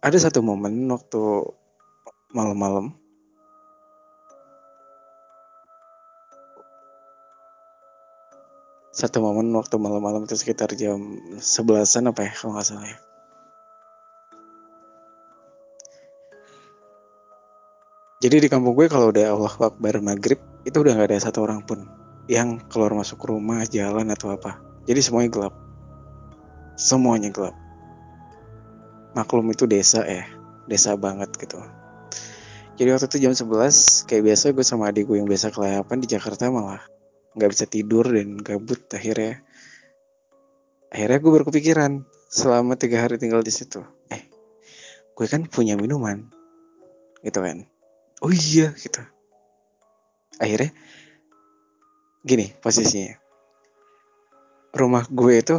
ada satu momen waktu malam-malam. Satu momen waktu malam-malam itu sekitar jam sebelasan apa ya kalau nggak salah ya. Jadi di kampung gue kalau udah Allah Akbar maghrib itu udah nggak ada satu orang pun yang keluar masuk rumah jalan atau apa. Jadi semuanya gelap. Semuanya gelap maklum itu desa ya desa banget gitu. Jadi waktu itu jam 11 kayak biasa gue sama adik gue yang biasa kelayapan di Jakarta malah nggak bisa tidur dan gabut akhirnya. Akhirnya gue berkepikiran selama tiga hari tinggal di situ eh gue kan punya minuman. Gitu kan. Oh iya gitu. Akhirnya gini posisinya. Rumah gue itu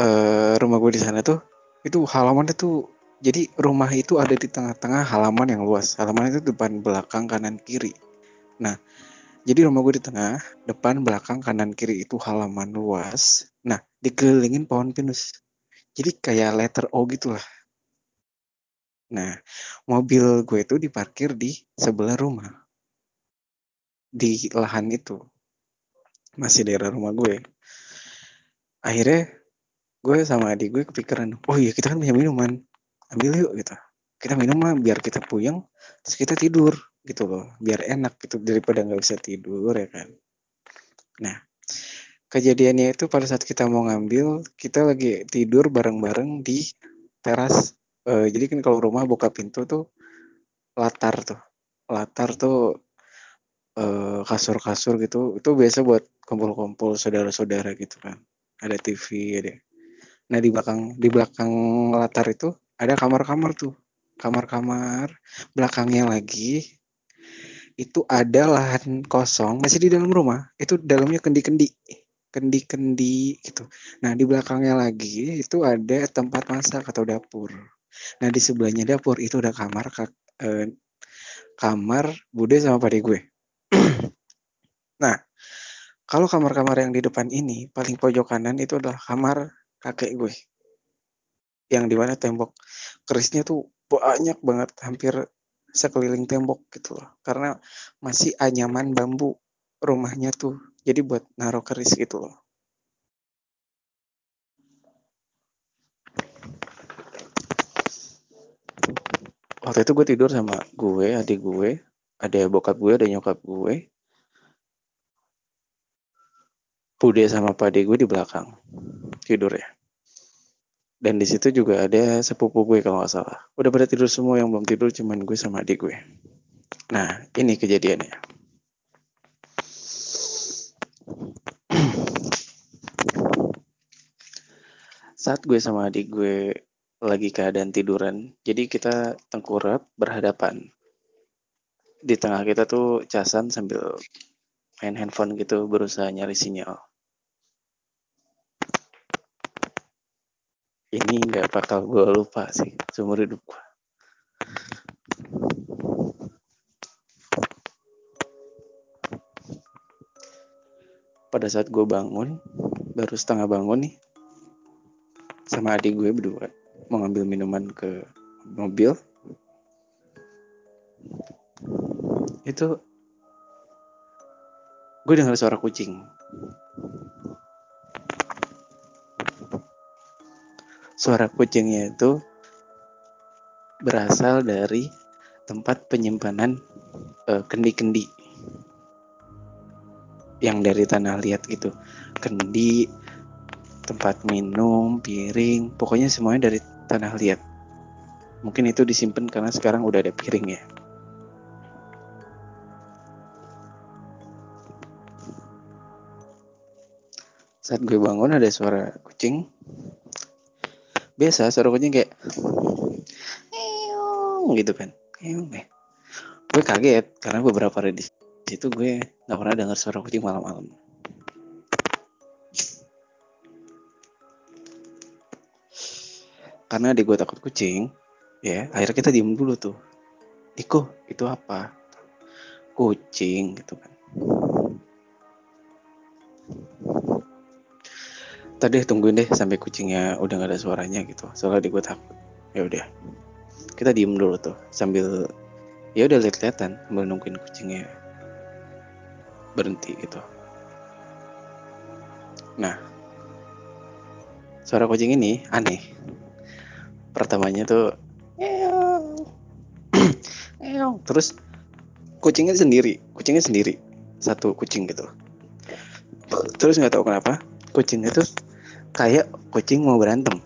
uh, rumah gue di sana tuh itu halamannya tuh jadi rumah itu ada di tengah-tengah halaman yang luas. Halaman itu depan belakang kanan kiri. Nah jadi rumah gue di tengah depan belakang kanan kiri itu halaman luas. Nah dikelilingin pohon pinus. Jadi kayak letter O gitu lah. Nah mobil gue itu diparkir di sebelah rumah. Di lahan itu. Masih daerah rumah gue akhirnya gue sama adik gue kepikiran oh iya kita kan punya minuman. Ambil yuk gitu. Kita minum lah biar kita puyeng terus kita tidur gitu loh. Biar enak gitu daripada nggak bisa tidur ya kan. Nah kejadiannya itu pada saat kita mau ngambil kita lagi tidur bareng-bareng di teras. Uh, jadi kan kalau rumah buka pintu tuh latar tuh. Latar tuh kasur kasur-kasur gitu. Itu biasa buat kumpul-kumpul saudara-saudara gitu kan. Ada TV ada Nah di belakang di belakang latar itu ada kamar-kamar tuh, kamar-kamar belakangnya lagi itu ada lahan kosong masih di dalam rumah itu dalamnya kendi-kendi kendi-kendi gitu. Nah di belakangnya lagi itu ada tempat masak atau dapur. Nah di sebelahnya dapur itu ada kamar eh, kamar bude sama pade gue. nah kalau kamar-kamar yang di depan ini paling pojok kanan itu adalah kamar kakek gue. Yang di mana tembok kerisnya tuh banyak banget hampir sekeliling tembok gitu loh. Karena masih anyaman bambu rumahnya tuh jadi buat naruh keris gitu loh. Waktu itu gue tidur sama gue adik gue ada bokap gue ada nyokap gue Bude sama pade gue di belakang tidur ya. Dan di situ juga ada sepupu gue kalau nggak salah. Udah pada tidur semua yang belum tidur cuman gue sama adik gue. Nah ini kejadiannya. Saat gue sama adik gue lagi keadaan tiduran jadi kita tengkurap berhadapan. Di tengah kita tuh casan sambil main handphone gitu berusaha nyari sinyal ini nggak bakal gue lupa sih seumur hidup gue pada saat gue bangun baru setengah bangun nih sama adik gue berdua mau ngambil minuman ke mobil. Itu gue dengar suara kucing suara kucingnya itu berasal dari tempat penyimpanan kendi kendi-kendi. Yang dari tanah liat gitu. Kendi tempat minum piring pokoknya semuanya dari tanah liat. Mungkin itu disimpan karena sekarang udah ada piring ya. Saat gue bangun ada suara kucing biasa suara kucing kayak gitu kan. Gue kaget karena beberapa hari di situ gue nggak pernah dengar suara kucing malam-malam. Karena di gue takut kucing ya akhirnya kita diem dulu tuh. Iko itu apa? Kucing gitu kan tadi tungguin deh sampai kucingnya udah gak ada suaranya gitu. Soalnya di gue takut. Ya udah. Kita diem dulu tuh sambil ya udah lihat-lihatan sambil nungguin kucingnya berhenti gitu. Nah suara kucing ini aneh. Pertamanya tuh terus kucingnya sendiri kucingnya sendiri. Satu kucing gitu. Terus nggak tahu kenapa kucingnya tuh kayak kucing mau berantem.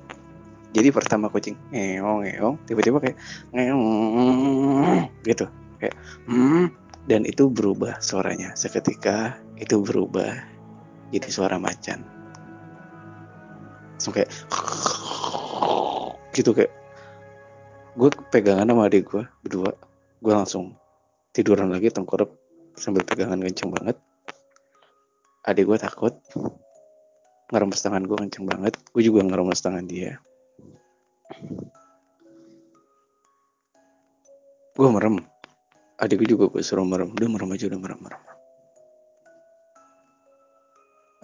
Jadi pertama kucing ngeong ngeong tiba-tiba kayak ngeong gitu. Kayak hmm. Dan itu berubah suaranya. Seketika itu berubah jadi suara macan. So, kayak gitu kayak. Gue pegangan sama adik gue berdua. Gue langsung tiduran lagi tengkorup sambil pegangan kenceng banget. Adik gue takut ngeremes tangan gue kenceng banget. Gue juga ngeremes tangan dia. Gue merem. Adik gue juga gue suruh merem. Udah merem aja udah merem merem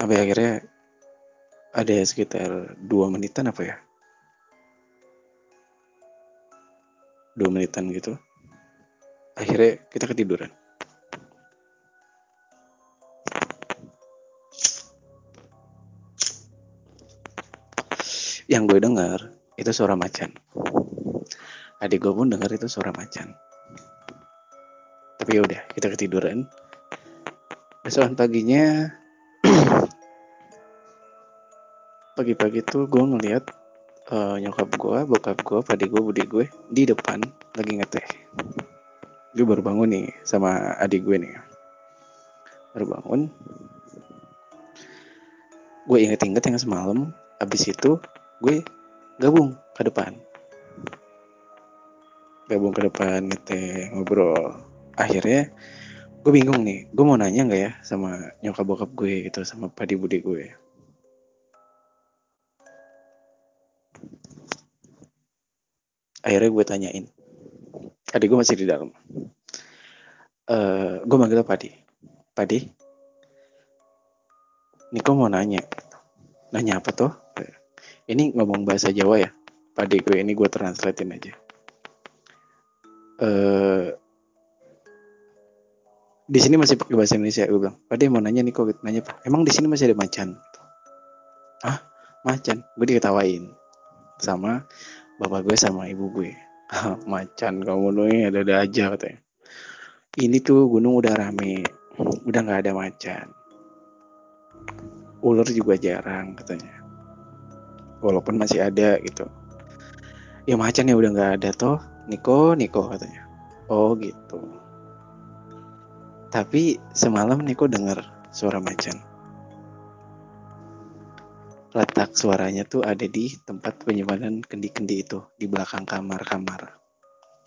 sampai akhirnya ada sekitar dua menitan apa ya? Dua menitan gitu. Akhirnya kita ketiduran yang gue dengar itu suara macan adik gue pun dengar itu suara macan tapi ya udah kita ketiduran besokan paginya pagi-pagi tuh gue ngeliat uh, nyokap gue, bokap gue, padi gue, budi gue di depan lagi ngeteh. Gue baru bangun nih sama adik gue nih. Baru bangun. Gue inget-inget yang semalam. Abis itu gue gabung ke depan. Gabung ke depan ngeteh ngobrol. Akhirnya gue bingung nih gue mau nanya nggak ya sama nyokap bokap gue gitu sama padi budi gue? Akhirnya gue tanyain. Adik gue masih di dalam. Uh, gue manggil padi. Padi? Niko mau nanya. Nanya apa tuh ini ngomong bahasa Jawa ya? Padi gue ini gue translatein aja. Uh, di sini masih pakai bahasa Indonesia gue bilang. Padi mau nanya nih kok nanya pak? Emang di sini masih ada macan? Ah macan? Gue diketawain sama bapak gue sama ibu gue. Macan kamu nih ada ada aja katanya. Ini tuh gunung udah rame. Udah nggak ada macan. Ular juga jarang katanya walaupun masih ada gitu. Ya macan ya udah nggak ada toh. Niko Niko katanya. Oh gitu. Tapi semalam Niko dengar suara macan. Letak suaranya tuh ada di tempat penyimpanan kendi-kendi itu di belakang kamar-kamar.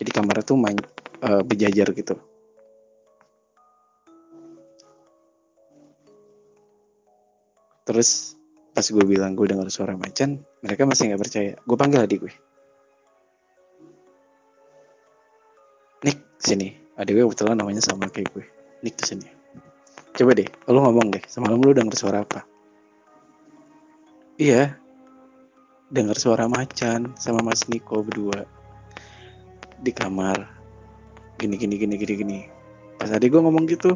Jadi kamar tuh main, uh, berjajar gitu. Terus pas gue bilang gue dengar suara macan mereka masih nggak percaya. Gue panggil adik gue Nick sini. Adik gue kebetulan namanya sama kayak gue Nick tuh sini. Coba deh lo ngomong deh. Semalam lo dengar suara apa? Iya. Dengar suara macan sama Mas Niko berdua. Di kamar. Gini gini gini gini gini. Pas adik gue ngomong gitu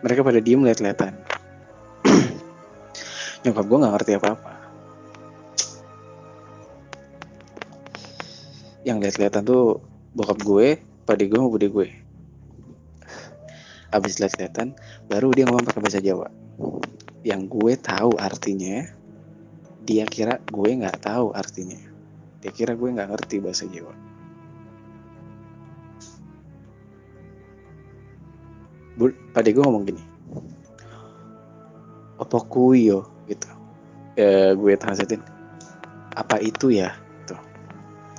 mereka pada diem liat-liatan nyokap gue nggak ngerti apa-apa. Yang lihat-lihatan tuh bokap gue padi gue mau gue. Abis lihat-lihatan baru dia ngomong pakai bahasa Jawa. Yang gue tahu artinya dia kira gue nggak tahu artinya. Dia kira gue nggak ngerti bahasa Jawa. Padi gue ngomong gini. Apa kuyo ya, gue translatein apa itu ya? Tuh.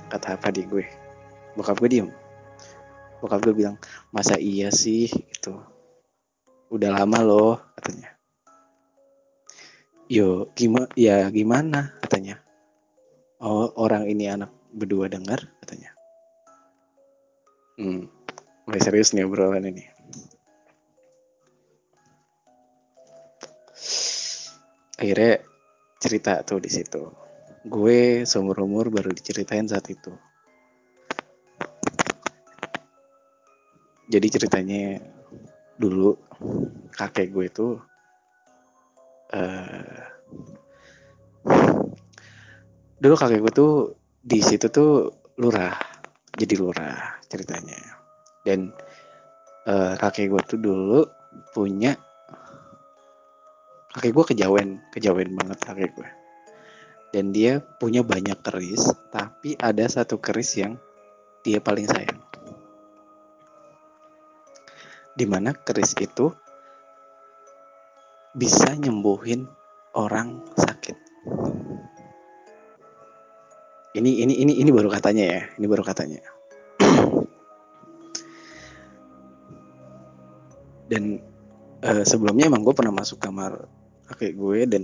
Kata apa di gue? Bokap gue diem. Bokap gue bilang masa iya sih? Gitu. Udah lama loh katanya. Yo gimana ya gimana? katanya. Oh orang ini anak berdua dengar katanya. Hmm. Mulai serius nih obrolan ini. Akhirnya cerita tuh di situ. Gue seumur umur baru diceritain saat itu. Jadi ceritanya dulu kakek gue tuh, uh, dulu kakek gue tuh di situ tuh lurah jadi lurah ceritanya dan uh, kakek gue tuh dulu punya kakek gue kejawen kejawen banget kakek gue dan dia punya banyak keris tapi ada satu keris yang dia paling sayang di mana keris itu bisa nyembuhin orang sakit. Ini ini ini ini baru katanya ya, ini baru katanya. Dan uh, sebelumnya emang gue pernah masuk kamar kakek gue dan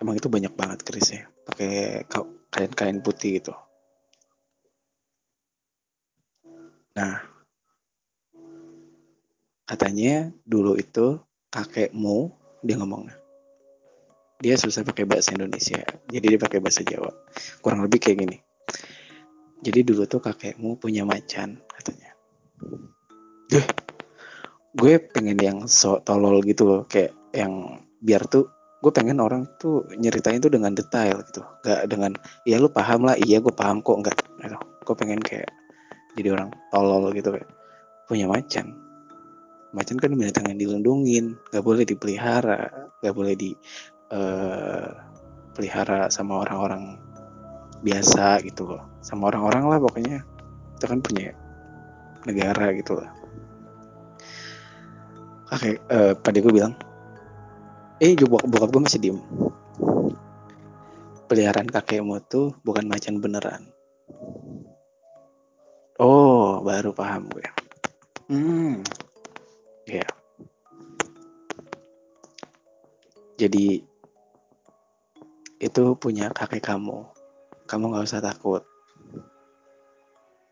emang itu banyak banget kerisnya, pakai kain-kain putih gitu. Nah, katanya dulu itu kakekmu dia ngomongnya dia susah pakai bahasa Indonesia. Jadi dia pakai bahasa Jawa. Kurang lebih kayak gini. Jadi dulu tuh kakekmu punya macan katanya. Duh, gue pengen yang so tolol gitu loh kayak yang biar tuh gue pengen orang tuh nyeritain tuh dengan detail gitu. Gak dengan ya lu paham lah. Iya gue paham kok. Enggak gitu. gue pengen kayak jadi orang tolol gitu kayak punya macan. Macan kan binatang yang dilindungin nggak boleh dipelihara nggak boleh eh, uh, sama orang-orang biasa gitu loh. Sama orang-orang lah pokoknya. Kita kan punya negara gitu loh oke uh, pada gue bilang eh bokap, bokap gue masih diem peliharaan kakekmu tuh bukan macan beneran oh baru paham gue hmm Ya. Jadi itu punya kakek kamu. Kamu nggak usah takut.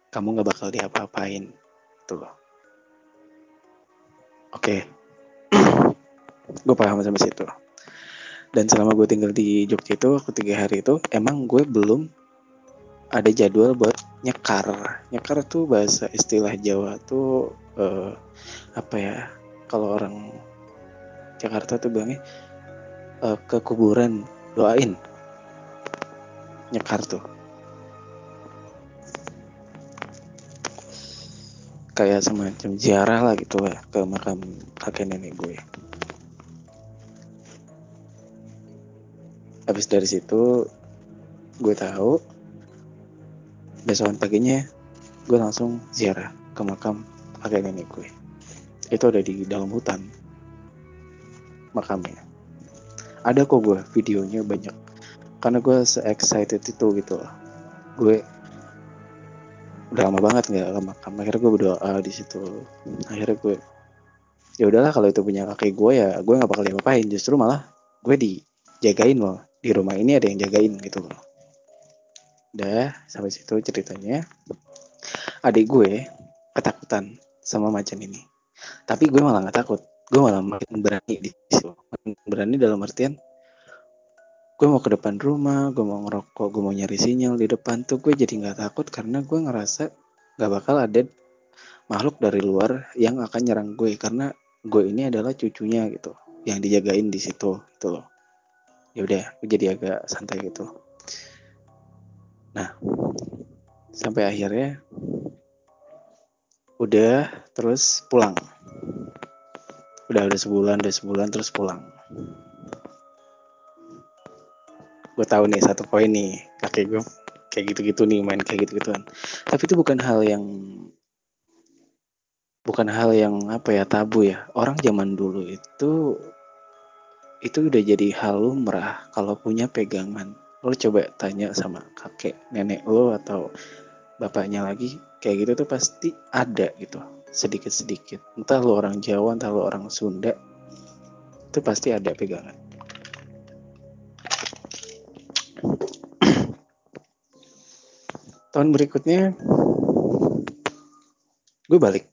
Kamu nggak bakal diapa-apain. Tuh. Oke. Gue paham sampai situ. Dan selama gue tinggal di Jogja itu, aku tiga hari itu, emang gue belum ada jadwal buat nyekar. Nyekar tuh bahasa istilah Jawa tuh uh, apa ya kalau orang Jakarta tuh bilangnya uh, ke kuburan doain nyekar tuh kayak semacam ziarah lah gitu lah ke makam kakek nenek gue habis dari situ gue tahu besokan paginya gue langsung ziarah ke makam kakek nenek gue. Itu ada di dalam hutan makamnya. Ada kok gue videonya banyak. Karena gue se excited itu gitu loh. Gue udah lama banget nggak ke makam. Akhirnya gue berdoa di situ. Akhirnya gue ya udahlah kalau itu punya kakek gue ya gue nggak bakal diapain justru malah gue dijagain loh di rumah ini ada yang jagain gitu loh. Udah sampai situ ceritanya. Adik gue ketakutan sama macan ini. Tapi gue malah nggak takut. Gue malah makin berani di situ. Berani dalam artian gue mau ke depan rumah gue mau ngerokok gue mau nyari sinyal di depan tuh gue jadi nggak takut karena gue ngerasa nggak bakal ada makhluk dari luar yang akan nyerang gue. Karena gue ini adalah cucunya gitu yang dijagain di situ gitu loh ya udah gue jadi agak santai gitu. Nah sampai akhirnya udah terus pulang. Udah udah sebulan udah sebulan terus pulang. Gue tahu nih satu poin nih kakek gue kayak gitu-gitu nih main kayak gitu-gituan. Tapi itu bukan hal yang bukan hal yang apa ya tabu ya. Orang zaman dulu itu itu udah jadi hal lumrah kalau punya pegangan. Lo coba tanya sama kakek nenek lo atau bapaknya lagi kayak gitu tuh pasti ada gitu sedikit-sedikit. Entah lo orang Jawa entah lo orang Sunda itu pasti ada pegangan. Tahun berikutnya gue balik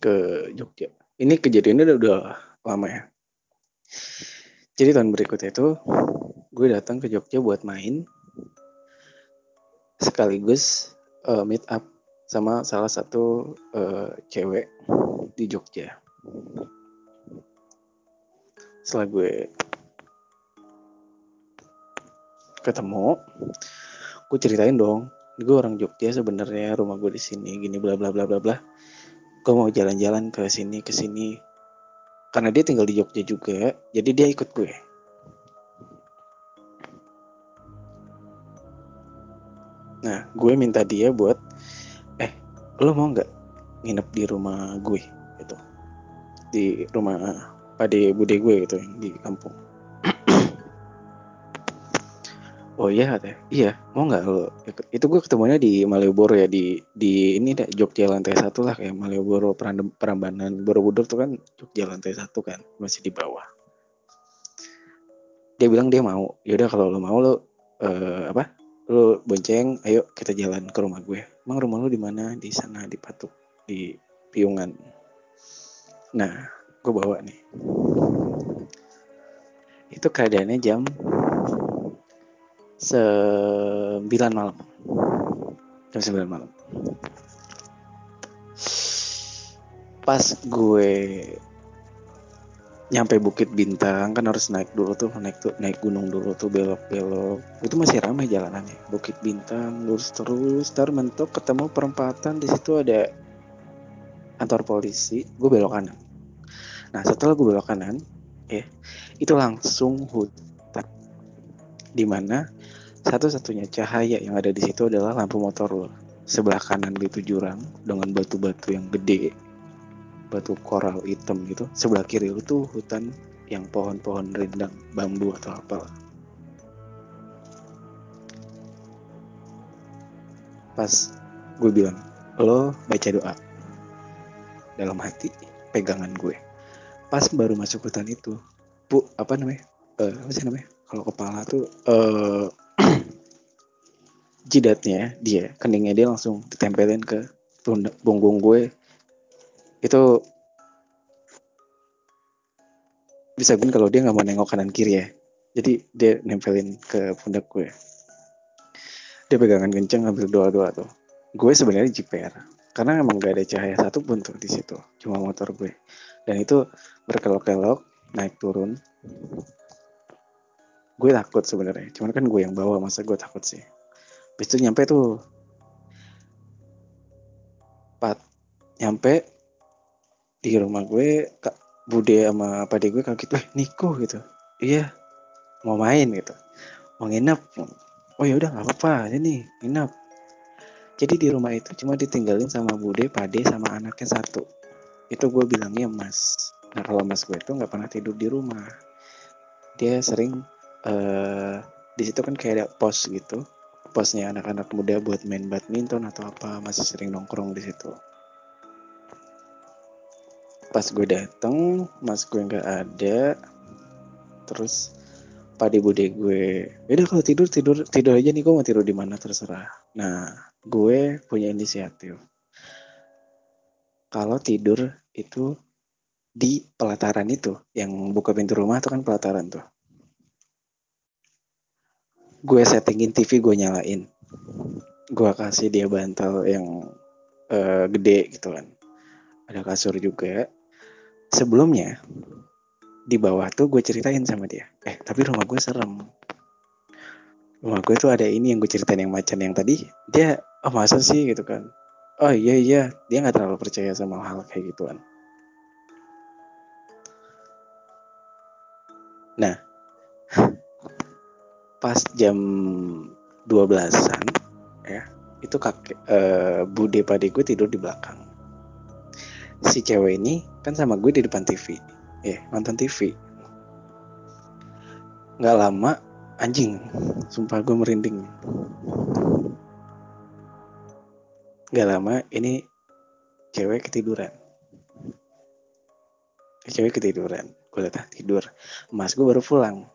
ke Jogja. Ini kejadiannya udah, udah lama ya jadi tahun berikutnya itu gue datang ke Jogja buat main. Sekaligus uh, meet up sama salah satu uh, cewek di Jogja. Setelah gue ketemu gue ceritain dong gue orang Jogja sebenarnya rumah gue di sini gini bla bla bla bla bla. Gue mau jalan-jalan ke sini ke sini karena dia tinggal di Jogja juga jadi dia ikut gue. Nah gue minta dia buat eh lo mau nggak nginep di rumah gue gitu? Di rumah pade bude gue gitu di kampung oh iya katanya iya mau nggak lo? Itu gue ketemunya di Malioboro ya di di ini deh Jogja lantai satu lah kayak Malioboro Prambanan Borobudur tuh kan Jogja lantai satu kan masih di bawah. Dia bilang dia mau. Yaudah kalau lo mau lo uh, apa? Lo bonceng ayo kita jalan ke rumah gue. Emang rumah lo di mana? Di sana di Patuk di Piungan. Nah gue bawa nih. Itu keadaannya jam 9 malam. Jam 9 malam. Pas gue nyampe Bukit Bintang kan harus naik dulu tuh naik tuh naik gunung dulu tuh belok-belok. Itu masih ramai jalanannya. Bukit Bintang lurus terus tar mentok ketemu perempatan di situ ada kantor polisi gue belok kanan. Nah setelah gue belok kanan ya itu langsung hutan. Di mana satu-satunya cahaya yang ada di situ adalah lampu motor lo. Sebelah kanan itu jurang dengan batu-batu yang gede, batu koral hitam gitu. Sebelah kiri lu tuh hutan yang pohon-pohon rindang, bambu atau apa. Pas gue bilang, lo baca doa dalam hati pegangan gue. Pas baru masuk hutan itu, bu apa namanya? Uh, apa sih namanya? Kalau kepala tuh uh, jidatnya dia keningnya dia langsung ditempelin ke punggung gue. Itu bisa gue kalau dia nggak mau nengok kanan kiri ya. Jadi dia nempelin ke pundak gue. Dia pegangan kenceng ambil doa-doa tuh. Gue sebenarnya jiper karena emang gak ada cahaya satu pun tuh di situ cuma motor gue. Dan itu berkelok-kelok naik turun. Gue takut sebenarnya cuman kan gue yang bawa masa gue takut sih Habis itu nyampe tuh. Pat nyampe di rumah gue kak bude sama pade gue kaget eh Niko gitu. Iya mau main gitu. Mau nginep. Oh ya udah nggak apa-apa ini nginep. Jadi di rumah itu cuma ditinggalin sama bude pade sama anaknya satu. Itu gue bilangnya mas. Nah kalau mas gue itu nggak pernah tidur di rumah. Dia sering uh, di situ kan kayak ada pos gitu posnya anak-anak muda buat main badminton atau apa masih sering nongkrong di situ. Pas gue dateng mas gue nggak ada. Terus padi bude gue udah kalau tidur tidur tidur aja nih gue mau tidur di mana terserah. Nah gue punya inisiatif. Kalau tidur itu di pelataran itu yang buka pintu rumah itu kan pelataran tuh gue settingin TV gue nyalain. Gue kasih dia bantal yang uh, gede gitu kan. Ada kasur juga. Sebelumnya di bawah tuh gue ceritain sama dia. Eh tapi rumah gue serem. Rumah gue tuh ada ini yang gue ceritain yang macan yang tadi. Dia oh masa sih? gitu kan. Oh iya iya. Dia nggak terlalu percaya sama hal kayak gituan. Nah pas jam 12-an ya itu kakek uh, bude pade gue tidur di belakang. Si cewek ini kan sama gue di depan TV ya nonton TV nggak lama anjing sumpah gue merinding. Nggak lama ini cewek ketiduran. Cewek ketiduran. Gue lihat ah, tidur. Mas gue baru pulang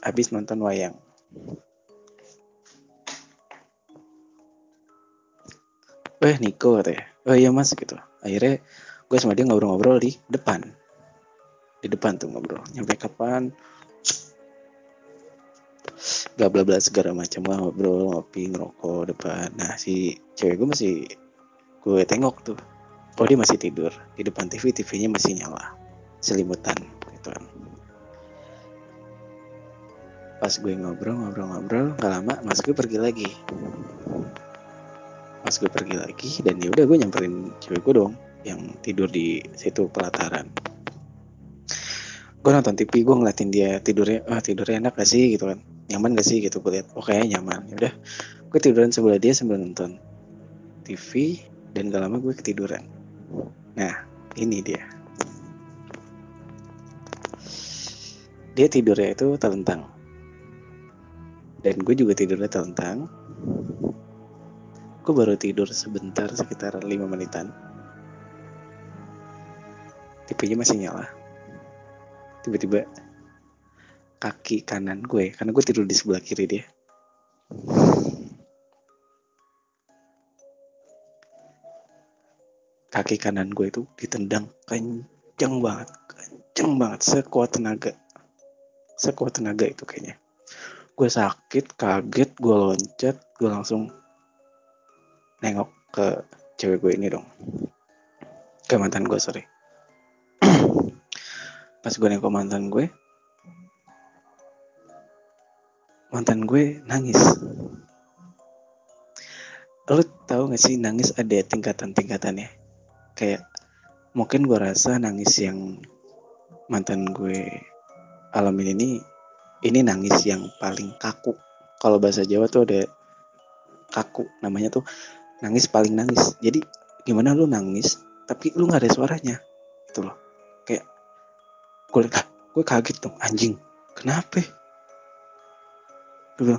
habis nonton wayang. Eh Niko katanya. Oh iya mas gitu. Akhirnya gue sama dia ngobrol-ngobrol di depan. Di depan tuh ngobrol. Nyampe kapan? Gak bla bla segala macam ngobrol ngopi ngerokok depan. Nah si cewek gue masih gue tengok tuh oh dia masih tidur di depan TV TV-nya masih nyala selimutan gitu kan pas gue ngobrol ngobrol ngobrol nggak lama mas gue pergi lagi. Mas gue pergi lagi dan ya udah gue nyamperin cewek gue dong yang tidur di situ pelataran. Gue nonton TV gue ngeliatin dia tidurnya ah tidurnya enak gak sih? Gitu kan. Nyaman gak sih? Gitu gue lihat oh nyaman. Ya udah gue tiduran sebelah dia sambil nonton TV dan gak lama gue ketiduran. Nah ini dia. Dia tidurnya itu telentang dan gue juga tidurnya telentang gue baru tidur sebentar sekitar 5 menitan. TV-nya masih nyala. Tiba-tiba kaki kanan gue karena gue tidur di sebelah kiri dia. Kaki kanan gue itu ditendang kenceng banget kenceng banget. Sekuat tenaga sekuat tenaga itu kayaknya gue sakit kaget gue loncat gue langsung nengok ke cewek gue ini dong. Ke mantan gue sorry. Pas gue nengok mantan gue mantan gue nangis. Lo tau gak sih nangis ada tingkatan-tingkatannya? Kayak mungkin gue rasa nangis yang mantan gue alamin ini ini nangis yang paling kaku. Kalau bahasa Jawa tuh ada kaku namanya tuh nangis paling nangis. Jadi gimana lu nangis tapi lu nggak ada suaranya? Itu loh. Kayak gue ah, gue kaget dong anjing. Kenapa? Gue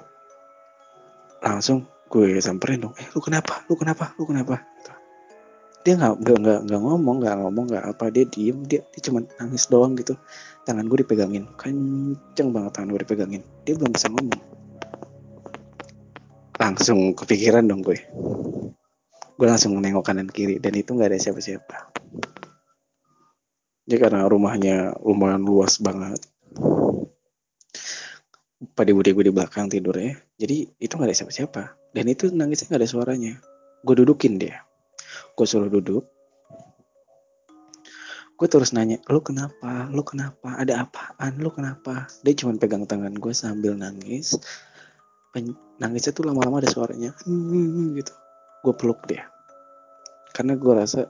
langsung gue samperin dong eh lu kenapa? Lu kenapa? Lu kenapa. Dia nggak nggak nggak nggak ngomong nggak ngomong nggak apa dia diem dia dia cuma nangis doang gitu tangan gue dipegangin kenceng banget tangan gue dipegangin dia belum bisa ngomong langsung kepikiran dong gue gue langsung nengok kanan kiri dan itu nggak ada siapa-siapa jadi karena rumahnya lumayan luas banget. Pada bude gue di belakang tidurnya. Jadi itu gak ada siapa-siapa. Dan itu nangisnya gak ada suaranya. Gue dudukin dia. Gue suruh duduk. Gue terus nanya, lu kenapa? Lu kenapa? Ada apaan? Lu kenapa? Dia cuma pegang tangan gue sambil nangis. Nangisnya tuh lama-lama ada suaranya. gitu. Gue peluk dia. Karena gue rasa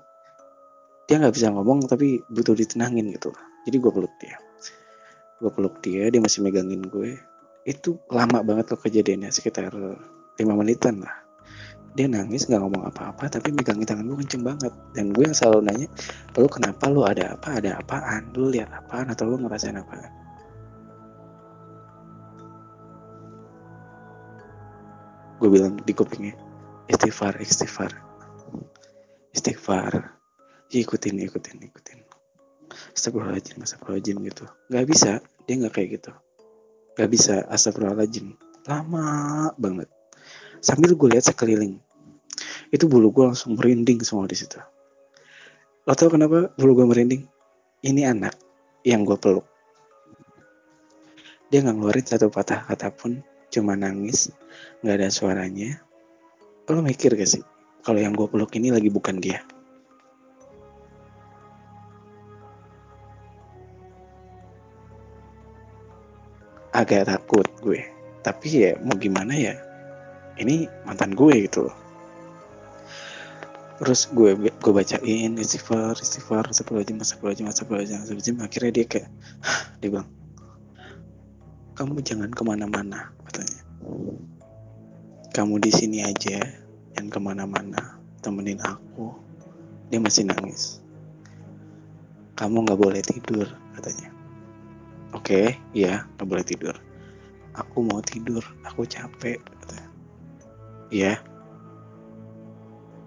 dia nggak bisa ngomong tapi butuh ditenangin gitu jadi gue peluk dia gue peluk dia dia masih megangin gue itu lama banget loh kejadiannya sekitar lima menitan lah dia nangis nggak ngomong apa-apa tapi megangin tangan gue kenceng banget. Dan gue yang selalu nanya lu kenapa? Lu ada apa? Ada apaan? Lu lihat apaan? Atau lu ngerasain apa gue bilang di kupingnya istighfar istighfar. Istighfar. Ikutin ikutin ikutin. Astagfirullahaladzim astagfirullahaladzim gitu. Nggak bisa dia nggak kayak gitu. Nggak bisa astagfirullahaladzim. Lama banget sambil gue lihat sekeliling itu bulu gue langsung merinding semua di situ. Lo tau kenapa bulu gue merinding? Ini anak yang gue peluk. Dia nggak ngeluarin satu patah kata pun cuma nangis nggak ada suaranya. Lo mikir gak sih kalau yang gue peluk ini lagi bukan dia? Agak takut gue. Tapi ya mau gimana ya ini mantan gue gitu loh. Terus gue gue bacain istighfar istighfar astagfirullahaladzim astagfirullahaladzim astagfirullahaladzim astagfirullahaladzim akhirnya dia kayak dia bilang kamu jangan ke mana-mana katanya. Kamu di sini aja yang ke mana-mana temenin aku. Dia masih nangis. Kamu nggak boleh tidur katanya. Oke okay, ya nggak boleh tidur. Aku mau tidur aku capek ya.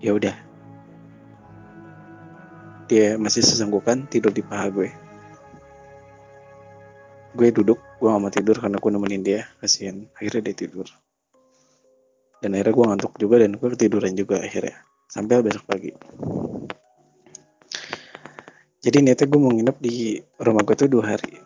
Ya udah. Dia masih sesenggukan tidur di paha gue. Gue duduk gue gak mau tidur karena aku nemenin dia. Kasihan akhirnya dia tidur. Dan akhirnya gue ngantuk juga dan gue ketiduran juga akhirnya. Sampai besok pagi. Jadi niatnya gue mau nginep di rumah gue tuh dua hari